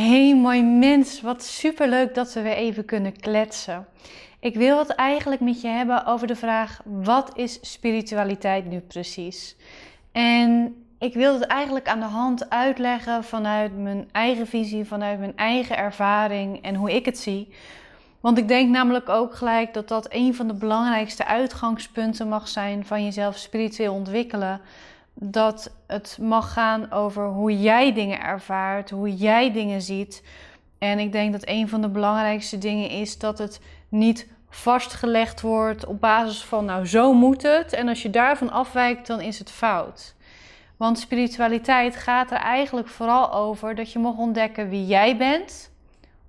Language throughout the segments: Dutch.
Hey mooi mens, wat superleuk dat we weer even kunnen kletsen. Ik wil het eigenlijk met je hebben over de vraag: wat is spiritualiteit nu precies? En ik wil het eigenlijk aan de hand uitleggen vanuit mijn eigen visie, vanuit mijn eigen ervaring en hoe ik het zie. Want ik denk namelijk ook gelijk dat dat een van de belangrijkste uitgangspunten mag zijn van jezelf spiritueel ontwikkelen dat het mag gaan over hoe jij dingen ervaart, hoe jij dingen ziet. En ik denk dat een van de belangrijkste dingen is dat het niet vastgelegd wordt op basis van, nou zo moet het. En als je daarvan afwijkt, dan is het fout. Want spiritualiteit gaat er eigenlijk vooral over dat je mag ontdekken wie jij bent,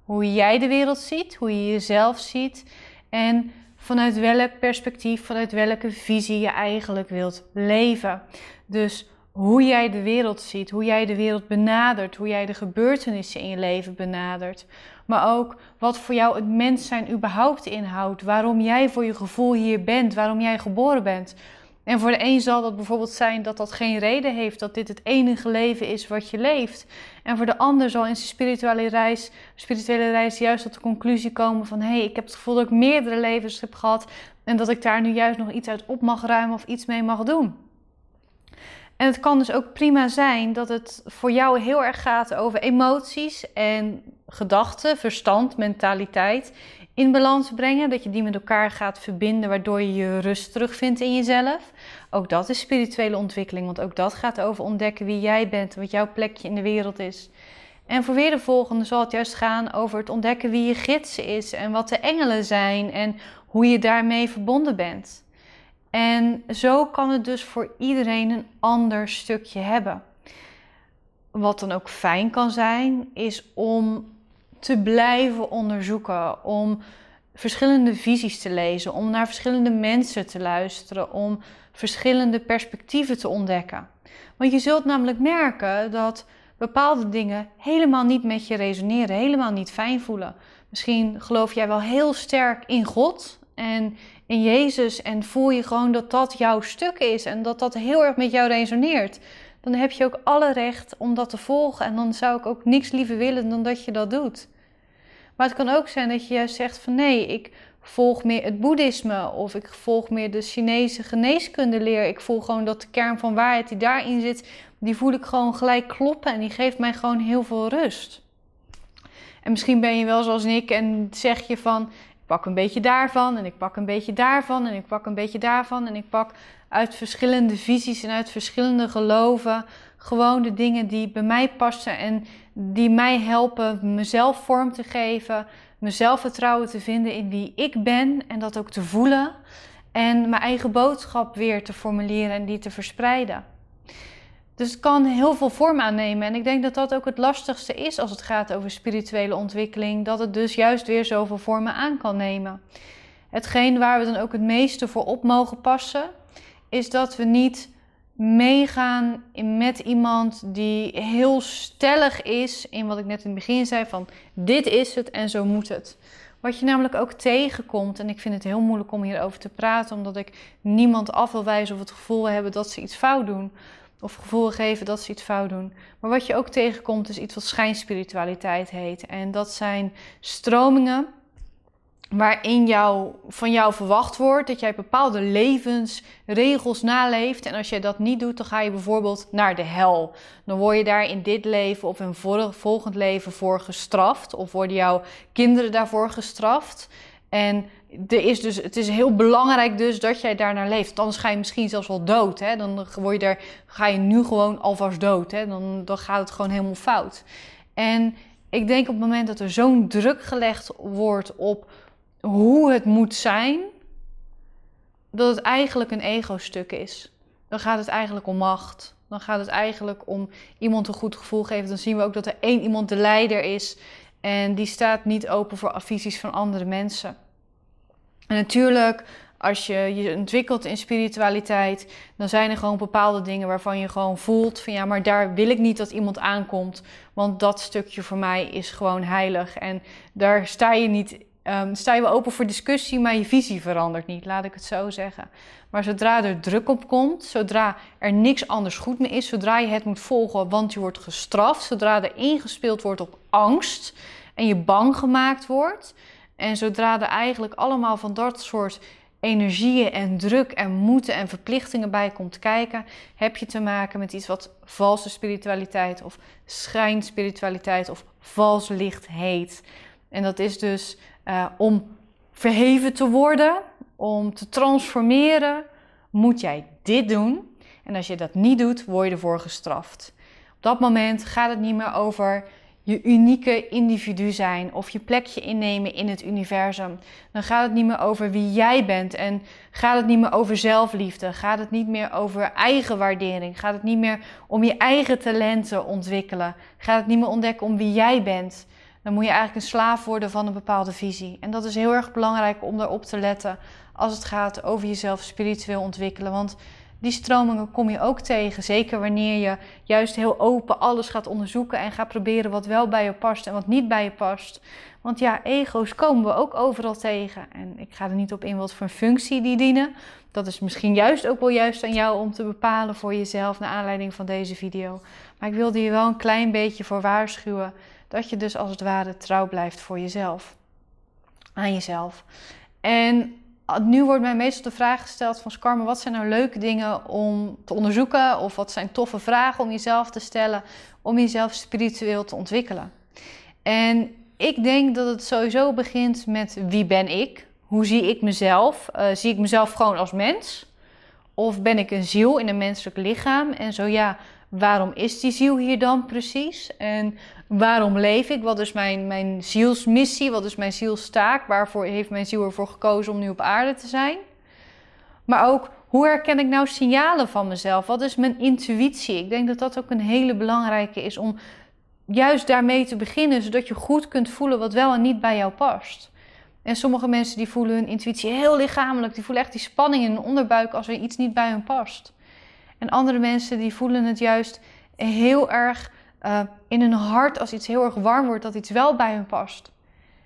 hoe jij de wereld ziet, hoe je jezelf ziet en vanuit welk perspectief, vanuit welke visie je eigenlijk wilt leven. Dus hoe jij de wereld ziet, hoe jij de wereld benadert, hoe jij de gebeurtenissen in je leven benadert. Maar ook wat voor jou het mens zijn überhaupt inhoudt. Waarom jij voor je gevoel hier bent, waarom jij geboren bent. En voor de een zal dat bijvoorbeeld zijn dat dat geen reden heeft, dat dit het enige leven is wat je leeft. En voor de ander zal in zijn spirituele reis, spirituele reis juist tot de conclusie komen van hé, hey, ik heb het gevoel dat ik meerdere levens heb gehad en dat ik daar nu juist nog iets uit op mag ruimen of iets mee mag doen. En het kan dus ook prima zijn dat het voor jou heel erg gaat over emoties en gedachten, verstand, mentaliteit in balans brengen. Dat je die met elkaar gaat verbinden, waardoor je je rust terugvindt in jezelf. Ook dat is spirituele ontwikkeling, want ook dat gaat over ontdekken wie jij bent, wat jouw plekje in de wereld is. En voor weer de volgende zal het juist gaan over het ontdekken wie je gids is en wat de engelen zijn en hoe je daarmee verbonden bent. En zo kan het dus voor iedereen een ander stukje hebben. Wat dan ook fijn kan zijn, is om te blijven onderzoeken, om verschillende visies te lezen, om naar verschillende mensen te luisteren, om verschillende perspectieven te ontdekken. Want je zult namelijk merken dat bepaalde dingen helemaal niet met je resoneren, helemaal niet fijn voelen. Misschien geloof jij wel heel sterk in God en in Jezus en voel je gewoon dat dat jouw stuk is en dat dat heel erg met jou resoneert. Dan heb je ook alle recht om dat te volgen en dan zou ik ook niks liever willen dan dat je dat doet. Maar het kan ook zijn dat je zegt van nee, ik volg meer het boeddhisme of ik volg meer de Chinese geneeskundeleer. Ik voel gewoon dat de kern van waarheid die daarin zit, die voel ik gewoon gelijk kloppen en die geeft mij gewoon heel veel rust. En misschien ben je wel zoals ik en zeg je van pak een beetje daarvan en ik pak een beetje daarvan en ik pak een beetje daarvan en ik pak uit verschillende visies en uit verschillende geloven gewoon de dingen die bij mij passen en die mij helpen mezelf vorm te geven, mezelf vertrouwen te vinden in wie ik ben en dat ook te voelen en mijn eigen boodschap weer te formuleren en die te verspreiden. Dus het kan heel veel vorm aannemen en ik denk dat dat ook het lastigste is als het gaat over spirituele ontwikkeling, dat het dus juist weer zoveel vormen aan kan nemen. Hetgeen waar we dan ook het meeste voor op mogen passen, is dat we niet meegaan met iemand die heel stellig is in wat ik net in het begin zei van dit is het en zo moet het. Wat je namelijk ook tegenkomt, en ik vind het heel moeilijk om hierover te praten, omdat ik niemand af wil wijzen of het gevoel hebben dat ze iets fout doen, of gevoel geven dat ze iets fout doen. Maar wat je ook tegenkomt is iets wat schijnspiritualiteit heet. En dat zijn stromingen waarin jou, van jou verwacht wordt dat jij bepaalde levensregels naleeft. En als jij dat niet doet, dan ga je bijvoorbeeld naar de hel. Dan word je daar in dit leven of in volgend leven voor gestraft. Of worden jouw kinderen daarvoor gestraft. En er is dus, het is heel belangrijk dus dat jij daarnaar leeft. Anders ga je misschien zelfs wel dood. Hè? Dan word je daar, ga je nu gewoon alvast dood. Hè? Dan, dan gaat het gewoon helemaal fout. En ik denk op het moment dat er zo'n druk gelegd wordt op hoe het moet zijn, dat het eigenlijk een ego-stuk is. Dan gaat het eigenlijk om macht. Dan gaat het eigenlijk om iemand een goed gevoel geven. Dan zien we ook dat er één iemand de leider is. En die staat niet open voor visies van andere mensen. En natuurlijk, als je je ontwikkelt in spiritualiteit, dan zijn er gewoon bepaalde dingen waarvan je gewoon voelt van ja, maar daar wil ik niet dat iemand aankomt, want dat stukje voor mij is gewoon heilig en daar sta je niet um, sta je wel open voor discussie, maar je visie verandert niet, laat ik het zo zeggen. Maar zodra er druk op komt, zodra er niks anders goed meer is, zodra je het moet volgen, want je wordt gestraft, zodra er ingespeeld wordt op angst en je bang gemaakt wordt, en zodra er eigenlijk allemaal van dat soort energieën en druk en moeten en verplichtingen bij komt kijken, heb je te maken met iets wat valse spiritualiteit of schijnspiritualiteit of vals licht heet. En dat is dus uh, om verheven te worden, om te transformeren, moet jij dit doen. En als je dat niet doet, word je ervoor gestraft. Op dat moment gaat het niet meer over je unieke individu zijn of je plekje innemen in het universum. Dan gaat het niet meer over wie jij bent en gaat het niet meer over zelfliefde. Gaat het niet meer over eigenwaardering. Gaat het niet meer om je eigen talenten ontwikkelen. Gaat het niet meer ontdekken om wie jij bent. Dan moet je eigenlijk een slaaf worden van een bepaalde visie. En dat is heel erg belangrijk om daarop te letten als het gaat over jezelf spiritueel ontwikkelen. Want die stromingen kom je ook tegen. Zeker wanneer je juist heel open alles gaat onderzoeken en gaat proberen wat wel bij je past en wat niet bij je past. Want ja, ego's komen we ook overal tegen. En ik ga er niet op in wat voor functie die dienen. Dat is misschien juist ook wel juist aan jou om te bepalen voor jezelf naar aanleiding van deze video. Maar ik wilde je wel een klein beetje voor waarschuwen dat je dus als het ware trouw blijft voor jezelf. Aan jezelf. En nu wordt mij meestal de vraag gesteld van Skarma, wat zijn nou leuke dingen om te onderzoeken? Of wat zijn toffe vragen om jezelf te stellen, om jezelf spiritueel te ontwikkelen? En ik denk dat het sowieso begint met wie ben ik? Hoe zie ik mezelf? Uh, zie ik mezelf gewoon als mens? Of ben ik een ziel in een menselijk lichaam? En zo ja, waarom is die ziel hier dan precies? En waarom leef ik? Wat is mijn, mijn zielsmissie? Wat is mijn zielstaak? Waarvoor heeft mijn ziel ervoor gekozen om nu op aarde te zijn? Maar ook, hoe herken ik nou signalen van mezelf? Wat is mijn intuïtie? Ik denk dat dat ook een hele belangrijke is om juist daarmee te beginnen, zodat je goed kunt voelen wat wel en niet bij jou past. En sommige mensen die voelen hun intuïtie heel lichamelijk, die voelen echt die spanning in hun onderbuik als er iets niet bij hun past. En andere mensen die voelen het juist heel erg uh, in hun hart als iets heel erg warm wordt, dat iets wel bij hun past.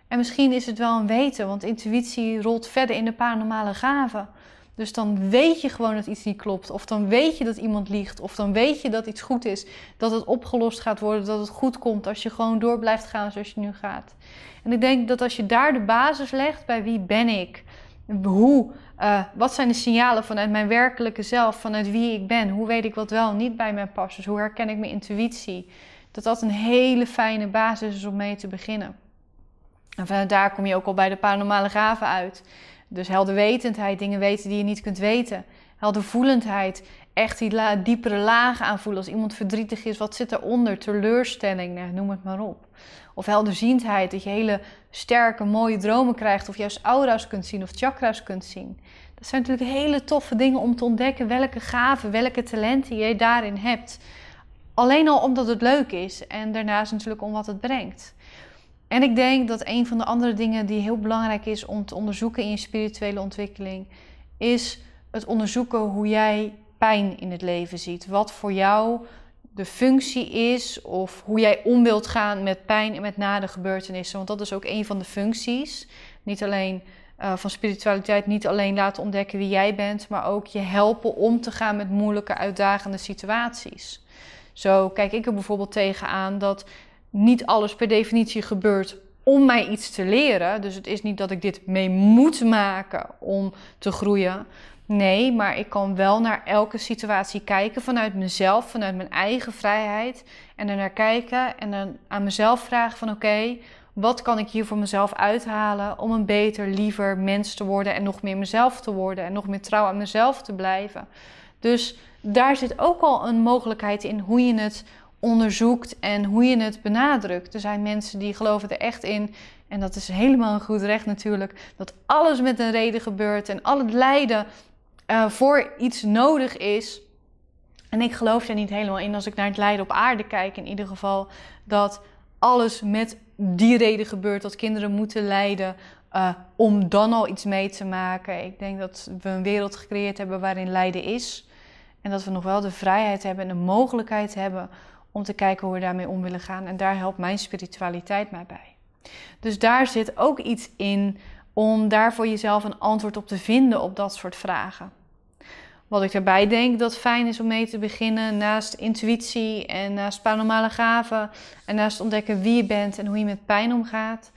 En misschien is het wel een weten, want intuïtie rolt verder in de paranormale gaven. Dus dan weet je gewoon dat iets niet klopt. Of dan weet je dat iemand liegt. Of dan weet je dat iets goed is. Dat het opgelost gaat worden. Dat het goed komt als je gewoon door blijft gaan zoals je nu gaat. En ik denk dat als je daar de basis legt bij wie ben ik. Hoe, uh, wat zijn de signalen vanuit mijn werkelijke zelf, vanuit wie ik ben? Hoe weet ik wat wel niet bij mij past? Dus hoe herken ik mijn intuïtie? Dat dat een hele fijne basis is om mee te beginnen. En vanuit daar kom je ook al bij de paranormale gaven uit. Dus helderwetendheid, dingen weten die je niet kunt weten. Heldervoelendheid, echt die diepere lagen aanvoelen. Als iemand verdrietig is, wat zit eronder? Teleurstelling, nou, noem het maar op. Of helderziendheid, dat je hele sterke, mooie dromen krijgt. Of juist aura's kunt zien of chakra's kunt zien. Dat zijn natuurlijk hele toffe dingen om te ontdekken welke gaven, welke talenten je daarin hebt. Alleen al omdat het leuk is en daarnaast natuurlijk om wat het brengt. En ik denk dat een van de andere dingen die heel belangrijk is om te onderzoeken in je spirituele ontwikkeling, is het onderzoeken hoe jij pijn in het leven ziet. Wat voor jou de functie is of hoe jij om wilt gaan met pijn en met na de gebeurtenissen. Want dat is ook een van de functies. Niet alleen uh, van spiritualiteit, niet alleen laten ontdekken wie jij bent, maar ook je helpen om te gaan met moeilijke, uitdagende situaties. Zo kijk ik er bijvoorbeeld tegenaan dat niet alles per definitie gebeurt om mij iets te leren. Dus het is niet dat ik dit mee moet maken om te groeien. Nee, maar ik kan wel naar elke situatie kijken vanuit mezelf, vanuit mijn eigen vrijheid. En er naar kijken en dan aan mezelf vragen van oké, wat kan ik hier voor mezelf uithalen om een beter, liever mens te worden en nog meer mezelf te worden en nog meer trouw aan mezelf te blijven. Dus daar zit ook al een mogelijkheid in hoe je het onderzoekt en hoe je het benadrukt. Er zijn mensen die geloven er echt in. En dat is helemaal een goed recht natuurlijk. Dat alles met een reden gebeurt en al het lijden uh, voor iets nodig is. En ik geloof er niet helemaal in als ik naar het lijden op aarde kijk. In ieder geval dat alles met die reden gebeurt. Dat kinderen moeten lijden uh, om dan al iets mee te maken. Ik denk dat we een wereld gecreëerd hebben waarin lijden is. En dat we nog wel de vrijheid hebben en de mogelijkheid hebben om te kijken hoe we daarmee om willen gaan. En daar helpt mijn spiritualiteit mij bij. Dus daar zit ook iets in om daar voor jezelf een antwoord op te vinden op dat soort vragen. Wat ik daarbij denk dat fijn is om mee te beginnen, naast intuïtie en naast paranormale gaven en naast ontdekken wie je bent en hoe je met pijn omgaat,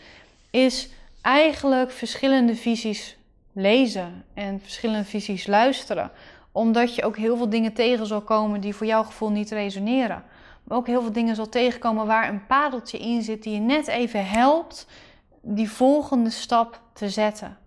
is eigenlijk verschillende visies lezen en verschillende visies luisteren. Omdat je ook heel veel dingen tegen zal komen die voor jouw gevoel niet resoneren. Maar ook heel veel dingen zal tegenkomen waar een padeltje in zit die je net even helpt die volgende stap te zetten.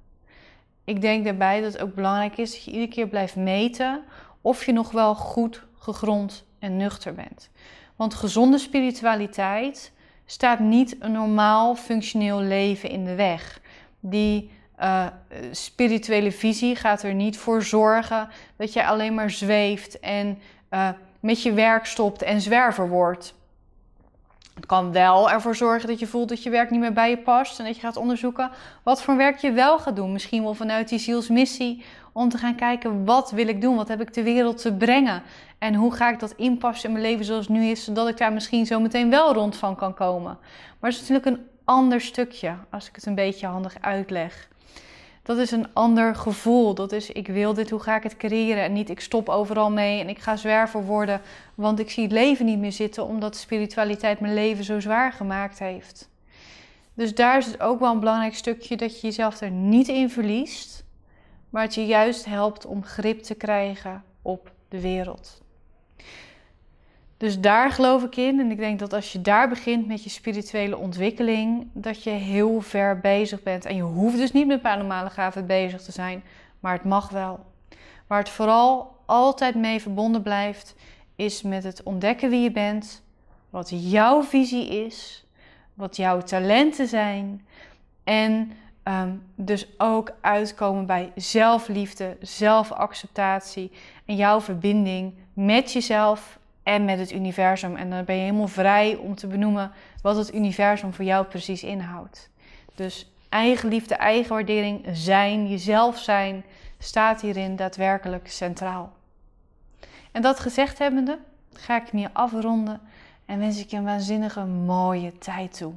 Ik denk daarbij dat het ook belangrijk is dat je iedere keer blijft meten of je nog wel goed gegrond en nuchter bent. Want gezonde spiritualiteit staat niet een normaal functioneel leven in de weg. Die uh, spirituele visie gaat er niet voor zorgen dat je alleen maar zweeft en uh, met je werk stopt en zwerver wordt. Kan wel ervoor zorgen dat je voelt dat je werk niet meer bij je past en dat je gaat onderzoeken wat voor werk je wel gaat doen. Misschien wel vanuit die zielsmissie om te gaan kijken wat wil ik doen, wat heb ik de wereld te brengen en hoe ga ik dat inpassen in mijn leven zoals het nu is, zodat ik daar misschien zo meteen wel rond van kan komen. Maar het is natuurlijk een ander stukje als ik het een beetje handig uitleg dat is een ander gevoel. Dat is ik wil dit, hoe ga ik het creëren? En niet ik stop overal mee en ik ga zwerver worden, want ik zie het leven niet meer zitten omdat spiritualiteit mijn leven zo zwaar gemaakt heeft. Dus daar is het ook wel een belangrijk stukje dat je jezelf er niet in verliest, maar het je juist helpt om grip te krijgen op de wereld. Dus daar geloof ik in. En ik denk dat als je daar begint met je spirituele ontwikkeling, dat je heel ver bezig bent. En je hoeft dus niet met paranormale gaven bezig te zijn, maar het mag wel. Waar het vooral altijd mee verbonden blijft, is met het ontdekken wie je bent, wat jouw visie is, wat jouw talenten zijn. En ehm, dus ook uitkomen bij zelfliefde, zelfacceptatie en jouw verbinding met jezelf en met het universum. En dan ben je helemaal vrij om te benoemen wat het universum voor jou precies inhoudt. Dus eigenliefde, eigenwaardering, zijn, jezelf zijn, staat hierin daadwerkelijk centraal. En dat gezegd hebbende, ga ik me afronden en wens ik je een waanzinnige mooie tijd toe.